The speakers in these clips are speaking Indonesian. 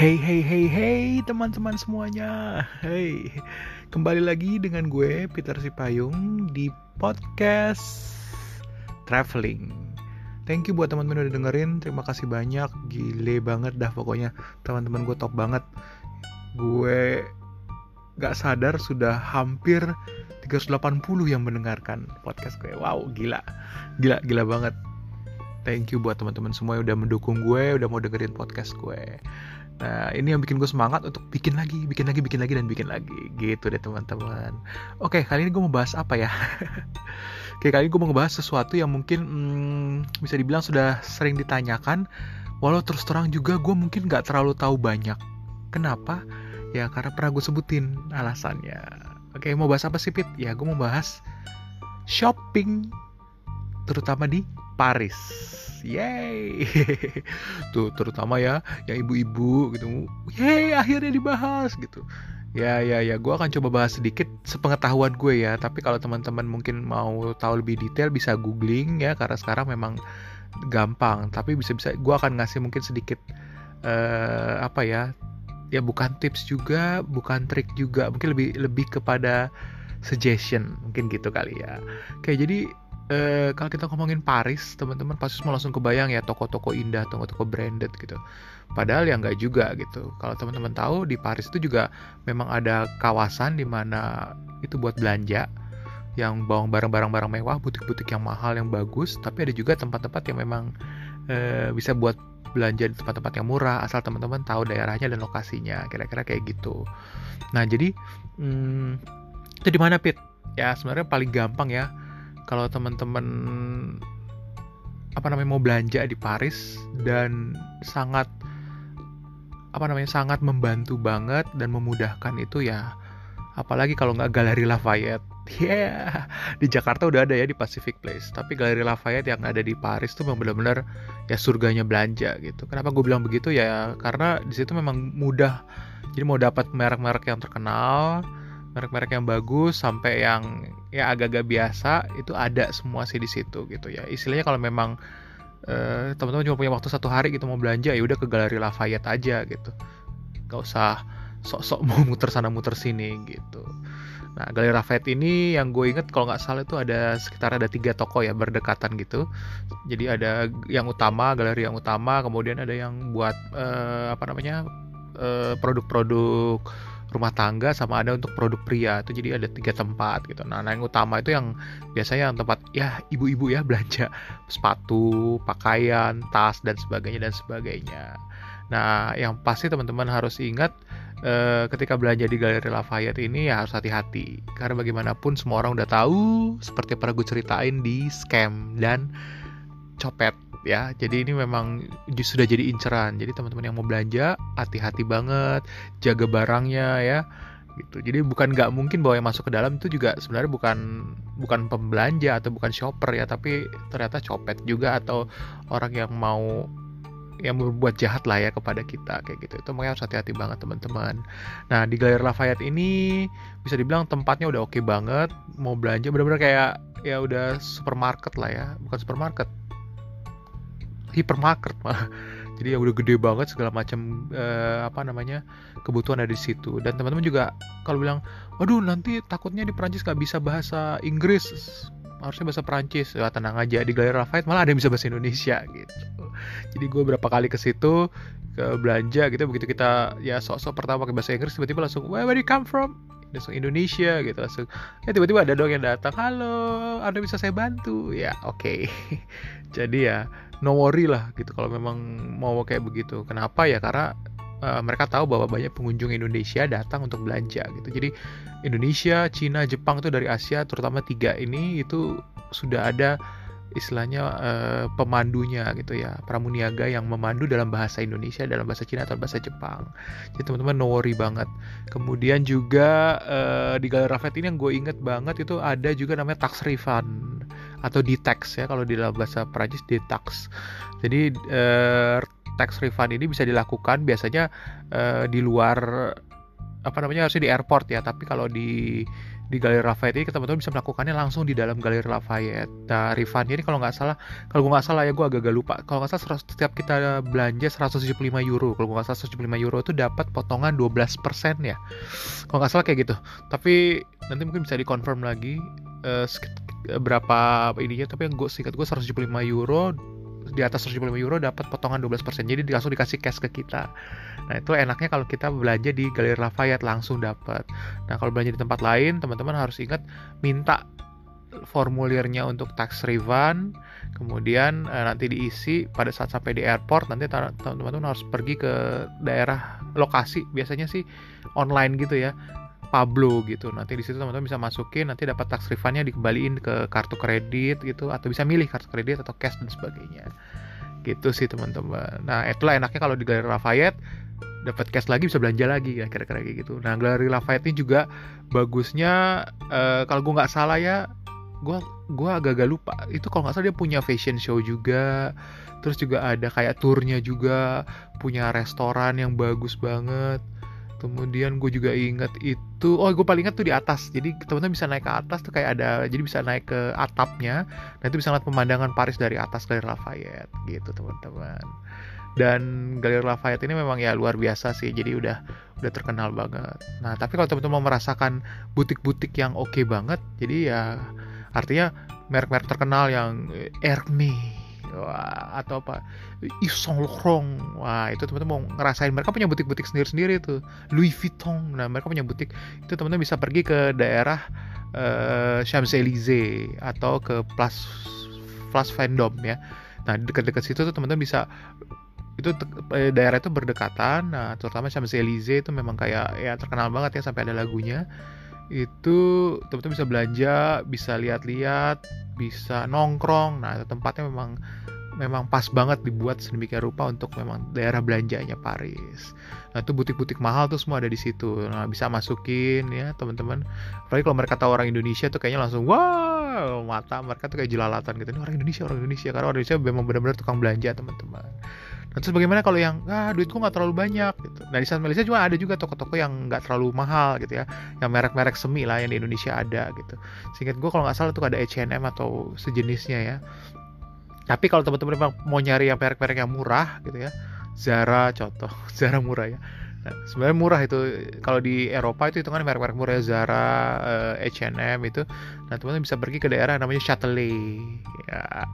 Hey hey hey hey teman-teman semuanya. Hey Kembali lagi dengan gue Peter Sipayung Di podcast Traveling. Thank you buat teman-teman udah dengerin. Terima kasih banyak. Gile banget dah pokoknya. Teman-teman gue top banget. Gue Gak sadar sudah hampir 380 yang mendengarkan podcast gue. Wow gila. Gila gila banget. Thank you buat teman-teman semua yang udah mendukung gue, udah mau dengerin podcast gue. Nah, ini yang bikin gue semangat untuk bikin lagi, bikin lagi, bikin lagi, dan bikin lagi. Gitu deh teman-teman. Oke, kali ini gue mau bahas apa ya? Oke, kali ini gue mau ngebahas sesuatu yang mungkin hmm, bisa dibilang sudah sering ditanyakan. Walau terus terang juga gue mungkin gak terlalu tahu banyak. Kenapa? Ya karena pernah gue sebutin alasannya. Oke, mau bahas apa sih Pit? Ya gue mau bahas shopping. Terutama di Paris. Yeay. Tuh terutama ya yang ibu-ibu gitu. Yeay akhirnya dibahas gitu. Ya ya ya gue akan coba bahas sedikit sepengetahuan gue ya. Tapi kalau teman-teman mungkin mau tahu lebih detail bisa googling ya karena sekarang memang gampang. Tapi bisa-bisa gue akan ngasih mungkin sedikit uh, apa ya? Ya bukan tips juga, bukan trik juga. Mungkin lebih lebih kepada suggestion mungkin gitu kali ya. Oke jadi eh, kalau kita ngomongin Paris, teman-teman pasti semua langsung kebayang ya toko-toko indah, toko-toko branded gitu. Padahal ya nggak juga gitu. Kalau teman-teman tahu di Paris itu juga memang ada kawasan di mana itu buat belanja yang bawang barang-barang mewah, butik-butik yang mahal, yang bagus. Tapi ada juga tempat-tempat yang memang eh, bisa buat belanja di tempat-tempat yang murah, asal teman-teman tahu daerahnya dan lokasinya, kira-kira kayak gitu. Nah jadi hmm, itu di mana Pit? Ya sebenarnya paling gampang ya kalau teman-teman apa namanya mau belanja di Paris dan sangat apa namanya sangat membantu banget dan memudahkan itu ya apalagi kalau nggak Galeri Lafayette. Yeah. di Jakarta udah ada ya di Pacific Place. Tapi Galeri Lafayette yang ada di Paris tuh memang benar-benar ya surganya belanja gitu. Kenapa gue bilang begitu? Ya karena di situ memang mudah. Jadi mau dapat merek-merek yang terkenal merek-merek yang bagus sampai yang ya agak-agak biasa itu ada semua sih di situ gitu ya. Istilahnya kalau memang eh, teman-teman cuma punya waktu satu hari gitu mau belanja ya udah ke galeri Lafayette aja gitu. Gak usah sok-sok mau muter sana muter sini gitu. Nah galeri Lafayette ini yang gue inget kalau nggak salah itu ada sekitar ada tiga toko ya berdekatan gitu. Jadi ada yang utama galeri yang utama kemudian ada yang buat eh, apa namanya eh, produk-produk rumah tangga sama ada untuk produk pria. Itu jadi ada tiga tempat gitu. Nah, nah yang utama itu yang biasanya yang tempat ya ibu-ibu ya belanja. Sepatu pakaian tas dan sebagainya dan sebagainya. Nah yang pasti teman-teman harus ingat eh, ketika belanja di Galeri Lafayette ini ya harus hati-hati. Karena bagaimanapun semua orang udah tahu seperti pernah gue ceritain di scam dan copet ya. Jadi ini memang sudah jadi inceran. Jadi teman-teman yang mau belanja hati-hati banget jaga barangnya ya. Gitu. Jadi bukan nggak mungkin bahwa yang masuk ke dalam itu juga sebenarnya bukan bukan pembelanja atau bukan shopper ya. Tapi ternyata copet juga atau orang yang mau yang berbuat jahat lah ya kepada kita kayak gitu. Itu makanya harus hati-hati banget teman-teman. Nah di Galeri Lafayette ini bisa dibilang tempatnya udah oke okay banget mau belanja benar-benar kayak ya udah supermarket lah ya. Bukan supermarket hipermarket mah jadi ya udah gede banget segala macam eh, apa namanya kebutuhan ada di situ. Dan teman-teman juga kalau bilang waduh nanti takutnya di Prancis gak bisa bahasa Inggris. Harusnya bahasa Prancis ya tenang aja di Galeri Lafayette malah ada yang bisa bahasa Indonesia gitu. Jadi gue berapa kali ke situ ke belanja gitu begitu kita ya sok-sok pertama pakai bahasa Inggris tiba-tiba langsung where, where you come from langsung Indonesia gitu langsung ya tiba-tiba ada dong yang datang. Halo anda bisa saya bantu? Ya oke. Okay. jadi ya no worry lah gitu kalau memang mau kayak begitu. Kenapa? Ya karena uh, mereka tahu bahwa banyak pengunjung Indonesia datang untuk belanja gitu. Jadi Indonesia Cina Jepang itu dari Asia terutama tiga ini itu sudah ada istilahnya uh, pemandunya gitu ya pramuniaga yang memandu dalam bahasa Indonesia dalam bahasa Cina atau bahasa Jepang. Jadi teman-teman no worry banget. Kemudian juga uh, di Galeri Rafet ini yang gue inget banget itu ada juga namanya tax refund atau detax ya kalau di dalam bahasa Prancis detax. Jadi uh, tax refund ini bisa dilakukan biasanya uh, di luar apa namanya harusnya di airport ya tapi kalau di di Galeri Lafayette ini teman-teman bisa melakukannya langsung di dalam Galeri Lafayette. Nah, refundnya ini kalau nggak salah, kalau gue nggak salah ya gue agak-agak lupa. Kalau nggak salah setiap kita belanja 175 euro, kalau nggak salah 175 euro itu dapat potongan 12% ya. Kalau nggak salah kayak gitu. Tapi nanti mungkin bisa dikonfirm lagi uh, berapa ininya. Tapi yang gue singkat gue 175 euro di atas 175 euro dapat potongan 12%. Jadi langsung dikasih cash ke kita. Nah, itu enaknya kalau kita belanja di Galeri Lafayette langsung dapat. Nah, kalau belanja di tempat lain, teman-teman harus ingat minta formulirnya untuk tax refund, kemudian eh, nanti diisi pada saat sampai di airport nanti teman-teman harus pergi ke daerah lokasi biasanya sih online gitu ya Pablo gitu. Nanti di situ teman-teman bisa masukin, nanti dapat tax refundnya dikembaliin ke kartu kredit gitu, atau bisa milih kartu kredit atau cash dan sebagainya. Gitu sih teman-teman. Nah itulah enaknya kalau di Galeri Lafayette dapat cash lagi bisa belanja lagi ya kira-kira gitu. Nah Galeri Lafayette ini juga bagusnya uh, kalau gue nggak salah ya, gue gue agak-agak lupa itu kalau nggak salah dia punya fashion show juga terus juga ada kayak turnya juga punya restoran yang bagus banget kemudian gue juga inget itu oh gue paling inget tuh di atas. Jadi teman-teman bisa naik ke atas tuh kayak ada jadi bisa naik ke atapnya dan itu bisa lihat pemandangan Paris dari atas Galeri Lafayette gitu teman-teman. Dan Galeri Lafayette ini memang ya luar biasa sih jadi udah udah terkenal banget. Nah tapi kalau teman-teman mau merasakan butik-butik yang oke okay banget jadi ya artinya merek-merek terkenal yang Hermes Wah, atau apa? Yves wah itu teman-teman mau ngerasain. Mereka punya butik-butik sendiri-sendiri tuh. Louis Vuitton. Nah mereka punya butik. Itu teman-teman bisa pergi ke daerah uh, Champs Elysees atau ke Place Place Vendôme ya. Nah dekat-dekat situ tuh teman-teman bisa itu eh, daerah itu berdekatan. Nah terutama Champs Elysees itu memang kayak ya terkenal banget ya sampai ada lagunya itu teman-teman bisa belanja bisa lihat-lihat bisa nongkrong. Nah tempatnya memang memang pas banget dibuat sedemikian rupa untuk memang daerah belanjanya Paris. Nah itu butik-butik mahal tuh semua ada di situ. Nah bisa masukin ya teman-teman. Apalagi kalau mereka tahu orang Indonesia tuh kayaknya langsung wow mata mereka tuh kayak jelalatan gitu. Ini orang Indonesia orang Indonesia karena orang Indonesia memang benar-benar tukang belanja teman-teman. Nah terus bagaimana kalau yang ah duitku nggak terlalu banyak gitu. Nah di sana Malaysia juga ada juga toko-toko yang nggak terlalu mahal gitu ya. Yang merek-merek semi lah yang di Indonesia ada gitu. Singkat gue kalau nggak salah tuh ada H&M atau sejenisnya ya tapi kalau teman-teman memang mau nyari yang merek-merek yang murah gitu ya Zara contoh Zara murah ya. Nah, sebenarnya murah itu kalau di Eropa itu hitungan merek-merek murah ya Zara H&M itu. Nah teman-teman bisa pergi ke daerah namanya Châtelet. Ya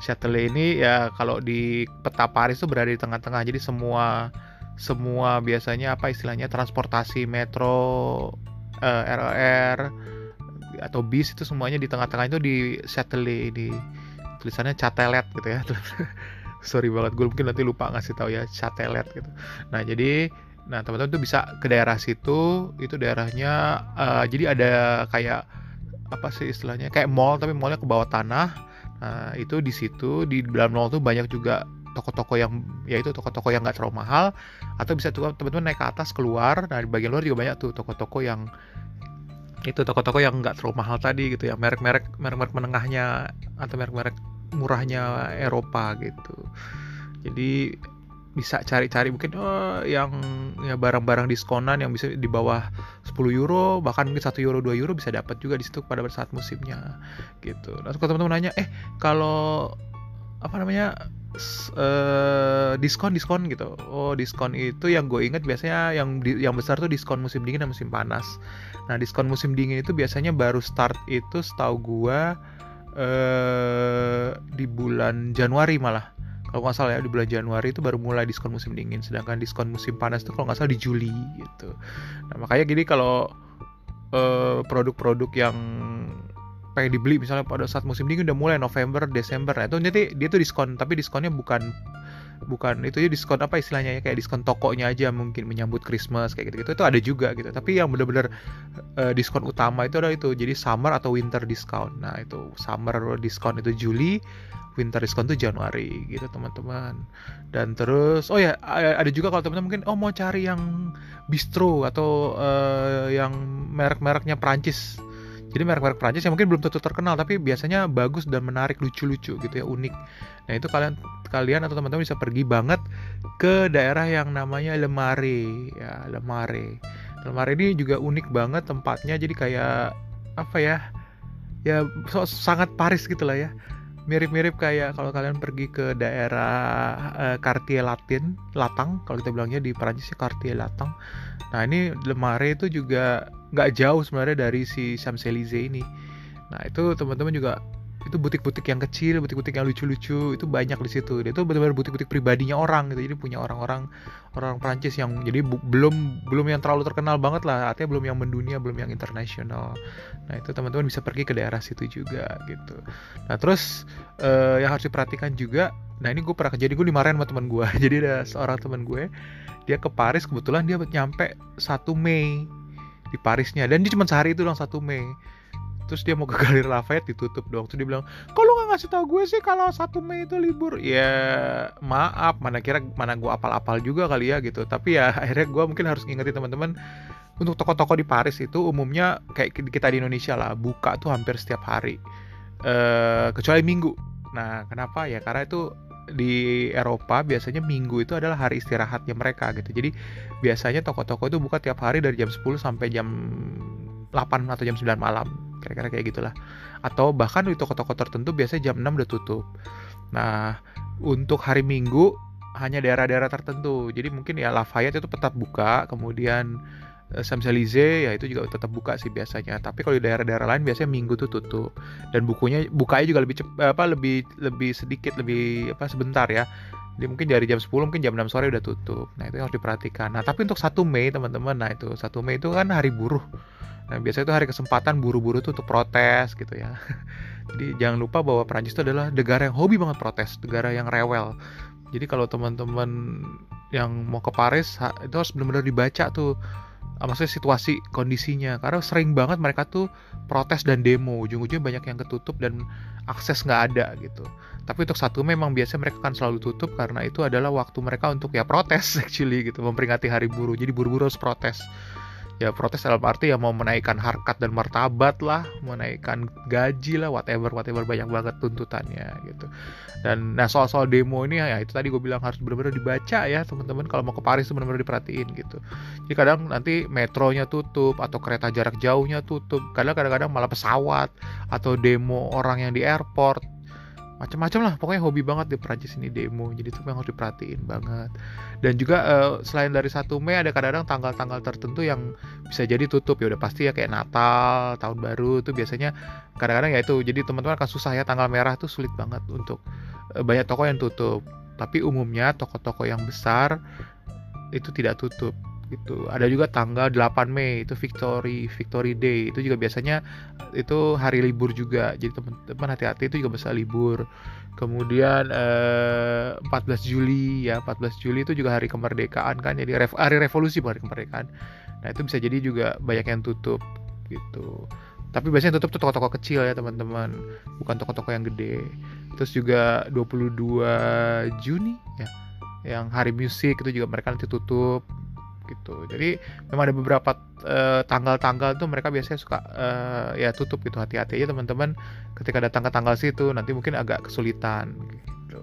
Châtelet ini ya kalau di peta Paris itu berada di tengah-tengah. Jadi semua semua biasanya apa istilahnya transportasi metro eh, atau bis itu semuanya di tengah-tengah itu di Châtelet di tulisannya catelet gitu ya. Sorry banget gue mungkin nanti lupa ngasih tahu ya catelet gitu. Nah jadi nah teman-teman tuh bisa ke daerah situ itu daerahnya uh, jadi ada kayak apa sih istilahnya kayak mall tapi mallnya ke bawah tanah. Nah itu di situ di dalam mall tuh banyak juga toko-toko yang ya itu toko-toko yang nggak terlalu mahal atau bisa tuh teman-teman naik ke atas keluar. Nah di bagian luar juga banyak tuh toko-toko yang itu toko-toko yang nggak terlalu mahal tadi gitu ya merek-merek merek-merek menengahnya atau merek-merek murahnya Eropa gitu jadi bisa cari-cari mungkin oh, yang ya barang-barang diskonan yang bisa di bawah 10 euro bahkan mungkin satu euro 2 euro bisa dapat juga di situ pada saat musimnya gitu. Nah, teman-teman nanya, eh kalau apa namanya uh, diskon diskon gitu. Oh diskon itu yang gue inget biasanya yang yang besar tuh diskon musim dingin dan musim panas. Nah diskon musim dingin itu biasanya baru start itu setahu gue uh, di bulan Januari malah. Kalau nggak salah ya di bulan Januari itu baru mulai diskon musim dingin. Sedangkan diskon musim panas itu kalau nggak salah di Juli gitu. Nah makanya gini kalau uh, produk-produk yang pengen dibeli misalnya pada saat musim dingin udah mulai November Desember. Nah itu nanti dia tuh diskon tapi diskonnya bukan bukan itu ya diskon apa istilahnya ya kayak diskon tokonya aja mungkin menyambut Christmas kayak gitu gitu itu ada juga gitu. Tapi yang bener-bener uh, diskon utama itu adalah itu jadi summer atau winter discount. Nah itu summer diskon itu Juli winter diskon itu Januari gitu teman-teman. Dan terus oh ya ada juga kalau teman-teman mungkin oh mau cari yang bistro atau uh, yang merek-mereknya Prancis jadi merek-merek Prancis yang mungkin belum tentu terkenal tapi biasanya bagus dan menarik lucu-lucu gitu ya unik. Nah itu kalian kalian atau teman-teman bisa pergi banget ke daerah yang namanya Lemare ya Lemare Lemare ini juga unik banget tempatnya jadi kayak apa ya ya so, sangat Paris gitu lah ya mirip-mirip kayak kalau kalian pergi ke daerah uh, Cartier Latin, Latang, kalau kita bilangnya di Perancis Cartier Latang. Nah ini Le Marais itu juga nggak jauh sebenarnya dari si Champs Elysees ini. Nah itu teman-teman juga itu butik-butik yang kecil, butik-butik yang lucu-lucu itu banyak di situ. Dia itu benar-benar butik-butik pribadinya orang gitu. Jadi punya orang-orang orang Prancis yang jadi belum belum yang terlalu terkenal banget lah, artinya belum yang mendunia, belum yang internasional. Nah, itu teman-teman bisa pergi ke daerah situ juga gitu. Nah, terus uh, yang harus diperhatikan juga, nah ini gue pernah kejadian gue dimarahin sama teman gue. jadi ada seorang teman gue, dia ke Paris kebetulan dia nyampe 1 Mei di Parisnya dan dia cuma sehari itu doang 1 Mei terus dia mau ke Galeri Lafayette ditutup dong terus dia bilang kalau nggak ngasih tahu gue sih kalau satu Mei itu libur? Ya maaf mana kira mana gue apal-apal juga kali ya gitu. Tapi ya akhirnya gue mungkin harus ngingetin teman-teman untuk toko-toko di Paris itu umumnya kayak kita di Indonesia lah buka tuh hampir setiap hari. Uh, kecuali Minggu. Nah kenapa? Ya karena itu di Eropa biasanya minggu itu adalah hari istirahatnya mereka gitu. Jadi biasanya toko-toko itu buka tiap hari dari jam 10 sampai jam 8 atau jam 9 malam kira-kira kayak gitulah. Atau bahkan di toko-toko tertentu biasanya jam 6 udah tutup. Nah untuk hari minggu hanya daerah-daerah tertentu. Jadi mungkin ya Lafayette itu tetap buka kemudian eh, Champs-Élysées ya itu juga tetap buka sih biasanya. Tapi kalau di daerah-daerah lain biasanya minggu tuh tutup. Dan bukunya bukanya juga lebih cep, apa lebih lebih sedikit lebih apa sebentar ya jadi mungkin dari jam 10 mungkin jam 6 sore udah tutup. Nah, itu harus diperhatikan. Nah, tapi untuk 1 Mei teman-teman, nah itu 1 Mei itu kan hari buruh. Nah, biasanya itu hari kesempatan buru-buru tuh untuk protes gitu ya. Jadi jangan lupa bahwa Prancis itu adalah negara yang hobi banget protes, negara yang rewel. Jadi kalau teman-teman yang mau ke Paris itu harus benar-benar dibaca tuh ah, maksudnya situasi kondisinya karena sering banget mereka tuh protes dan demo ujung-ujungnya banyak yang ketutup dan akses nggak ada gitu. Tapi untuk satu memang biasanya mereka akan selalu tutup karena itu adalah waktu mereka untuk ya protes actually gitu memperingati hari buruh. Jadi buru-buru harus protes ya protes dalam arti ya mau menaikkan harkat dan martabat lah menaikkan gaji lah whatever whatever banyak banget tuntutannya gitu. Dan nah soal soal demo ini ya itu tadi gue bilang harus benar-benar dibaca ya teman-teman. Kalau mau ke Paris benar-benar diperhatiin gitu. Jadi kadang nanti metronya tutup atau kereta jarak jauhnya tutup. Kadang kadang-kadang malah pesawat atau demo orang yang di airport macam-macam lah pokoknya hobi banget di Prancis ini demo jadi itu yang harus diperhatiin banget. Dan juga uh, selain dari 1 Mei ada kadang-kadang tanggal-tanggal tertentu yang bisa jadi tutup ya udah pasti ya kayak Natal tahun baru itu biasanya kadang-kadang ya itu jadi teman-teman akan susah ya tanggal merah tuh sulit banget untuk uh, banyak toko yang tutup. Tapi umumnya toko-toko yang besar itu tidak tutup gitu. Ada juga tanggal 8 Mei itu Victory Victory Day itu juga biasanya itu hari libur juga. Jadi teman-teman hati-hati itu juga bisa libur. Kemudian eh, 14 Juli ya 14 Juli itu juga hari kemerdekaan kan. Jadi rev hari revolusi bukan hari kemerdekaan. Nah, itu bisa jadi juga banyak yang tutup gitu. Tapi biasanya tutup tuh toko-toko kecil ya teman-teman, bukan toko-toko yang gede. Terus juga 22 Juni ya, yang hari musik itu juga mereka nanti tutup gitu. Jadi memang ada beberapa uh, tanggal-tanggal tuh mereka biasanya suka uh, ya tutup gitu hati-hati aja teman-teman. Ketika datang ke tanggal situ nanti mungkin agak kesulitan gitu.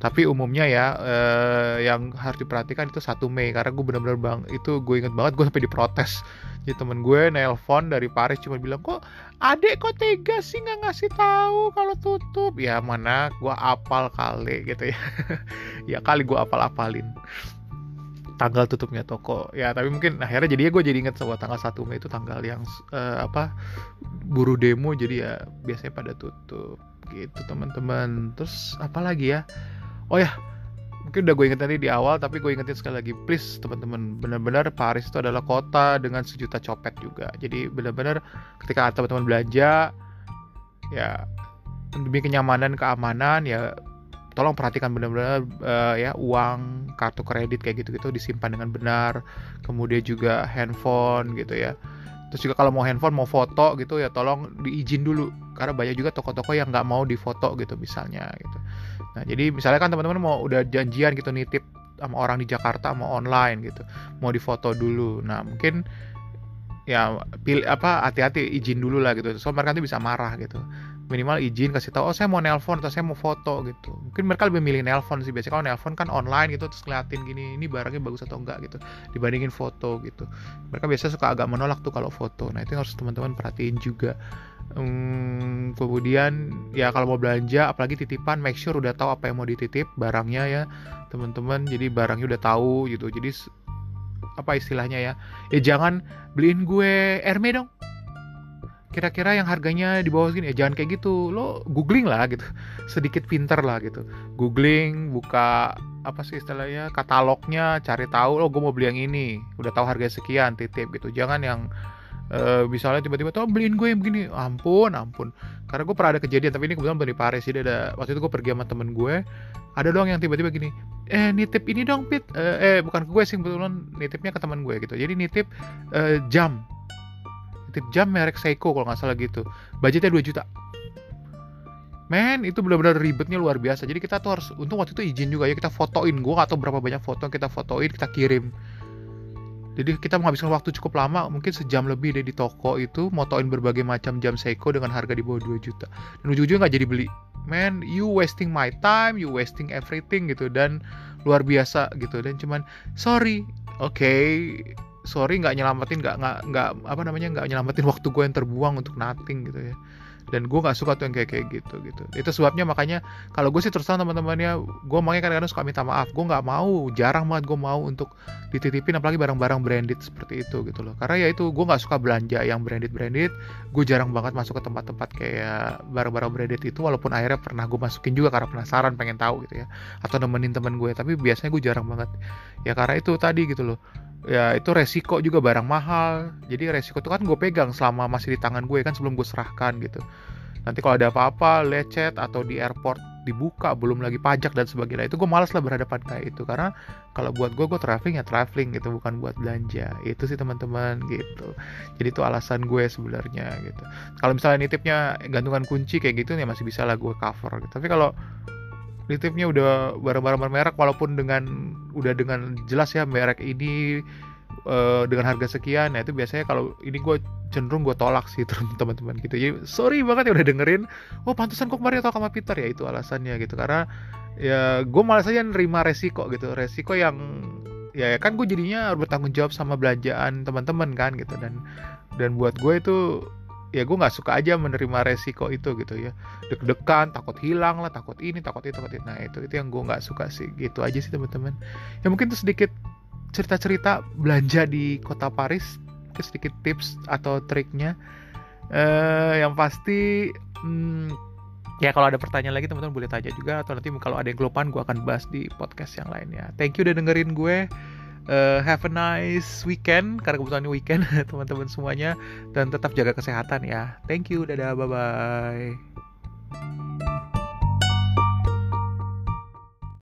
Tapi umumnya ya uh, yang harus diperhatikan itu 1 Mei karena gue bener-bener bang itu gue inget banget gue sampai diprotes. Jadi temen gue nelpon dari Paris cuma bilang kok adek kok tega sih nggak ngasih tahu kalau tutup? Ya mana gue apal kali gitu ya. Ya kali gue apal apalin tanggal tutupnya toko. Ya tapi mungkin akhirnya jadi gue jadi inget bahwa tanggal 1 Mei itu tanggal yang uh, apa buru demo jadi ya biasanya pada tutup gitu teman-teman. Terus apa lagi ya? Oh ya mungkin udah gue inget tadi di awal tapi gue ingetin sekali lagi please teman-teman benar-benar Paris itu adalah kota dengan sejuta copet juga. Jadi benar-benar ketika teman-teman belanja ya demi kenyamanan keamanan ya tolong perhatikan benar-benar uh, ya uang kartu kredit kayak gitu-gitu disimpan dengan benar kemudian juga handphone gitu ya. Terus juga kalau mau handphone mau foto gitu ya tolong diizin dulu karena banyak juga toko-toko yang nggak mau difoto gitu misalnya gitu. Nah jadi misalnya kan teman-teman mau udah janjian gitu nitip sama orang di Jakarta mau online gitu mau difoto dulu. Nah mungkin ya pilih apa hati-hati izin dulu lah gitu. Soalnya mereka nanti bisa marah gitu minimal izin kasih tahu oh saya mau nelpon atau saya mau foto gitu. Mungkin mereka lebih milih nelpon sih. Biasanya kalau nelpon kan online gitu terus ngeliatin gini ini barangnya bagus atau enggak gitu. Dibandingin foto gitu. Mereka biasa suka agak menolak tuh kalau foto. Nah itu harus teman-teman perhatiin juga. Hmm, kemudian ya kalau mau belanja apalagi titipan make sure udah tahu apa yang mau dititip barangnya ya teman-teman. Jadi barangnya udah tahu gitu. Jadi apa istilahnya ya ya jangan beliin gue Hermes dong kira-kira yang harganya di bawah segini ya jangan kayak gitu. Lo googling lah gitu. Sedikit pinter lah gitu. Googling buka apa sih istilahnya katalognya cari tahu lo gue mau beli yang ini. Udah tahu harga sekian titip gitu. Jangan yang uh, misalnya tiba-tiba tuh beliin gue yang begini. Ampun ampun. Karena gue pernah ada kejadian tapi ini kebetulan di Paris. Jadi ada waktu itu gue pergi sama temen gue ada dong yang tiba-tiba gini eh nitip ini dong pit. Eh, eh bukan ke gue sih kebetulan nitipnya ke teman gue gitu. Jadi nitip uh, jam tip jam merek Seiko kalau nggak salah gitu. Budgetnya 2 juta. Men itu benar-benar ribetnya luar biasa. Jadi kita tuh harus untung waktu itu izin juga ya kita fotoin. Gue atau berapa banyak foto yang kita fotoin kita kirim. Jadi kita menghabiskan waktu cukup lama mungkin sejam lebih deh di toko itu motoin berbagai macam jam Seiko dengan harga di bawah 2 juta. Dan ujung-ujungnya nggak jadi beli. Man you wasting my time you wasting everything gitu. Dan luar biasa gitu. Dan cuman sorry oke okay, sorry nggak nyelamatin nggak nggak apa namanya nggak nyelamatin waktu gue yang terbuang untuk nothing gitu ya. Dan gue nggak suka tuh yang kayak kayak gitu gitu. Itu sebabnya makanya kalau gue sih terus terang teman-temannya gue makanya kadang-kadang suka minta maaf. Gue nggak mau jarang banget gue mau untuk dititipin apalagi barang-barang branded seperti itu gitu loh. Karena ya itu gue nggak suka belanja yang branded branded gue jarang banget masuk ke tempat-tempat kayak barang-barang branded itu walaupun akhirnya pernah gue masukin juga karena penasaran pengen tahu gitu ya atau nemenin temen gue tapi biasanya gue jarang banget. Ya karena itu tadi gitu loh ya itu resiko juga barang mahal. Jadi resiko itu kan gue pegang selama masih di tangan gue kan sebelum gue serahkan gitu. Nanti kalau ada apa-apa lecet atau di airport dibuka belum lagi pajak dan sebagainya itu gue malas lah berhadapan kayak itu. Karena kalau buat gue gue traveling ya traveling gitu bukan buat belanja. Itu sih teman-teman gitu. Jadi itu alasan gue sebenarnya gitu. Kalau misalnya nitipnya gantungan kunci kayak gitu ya masih bisa lah gue cover gitu. tapi kalau nitipnya udah barang-barang merek walaupun dengan udah dengan jelas ya merek ini uh, dengan harga sekian ya itu biasanya kalau ini gue cenderung gue tolak sih teman-teman gitu. Jadi sorry banget ya udah dengerin oh pantesan kok kemarin atau sama Peter. Ya itu alasannya gitu karena ya gue malah saja nerima resiko gitu resiko yang ya kan gue jadinya harus bertanggung jawab sama belanjaan teman-teman kan gitu dan dan buat gue itu ya gue nggak suka aja menerima resiko itu gitu ya. Deg-degan takut hilang lah takut ini takut itu takut itu. Nah itu itu yang gue nggak suka sih. Gitu aja sih teman-teman. Ya mungkin itu sedikit cerita-cerita belanja di kota Paris mungkin sedikit tips atau triknya. Uh, yang pasti hmm, ya kalau ada pertanyaan lagi teman-teman boleh tanya juga atau nanti kalau ada yang kelupaan gue akan bahas di podcast yang lainnya. Thank you udah dengerin gue uh, have a nice weekend karena kebetulan ini weekend teman-teman semuanya dan tetap jaga kesehatan ya. Thank you, dadah, bye bye.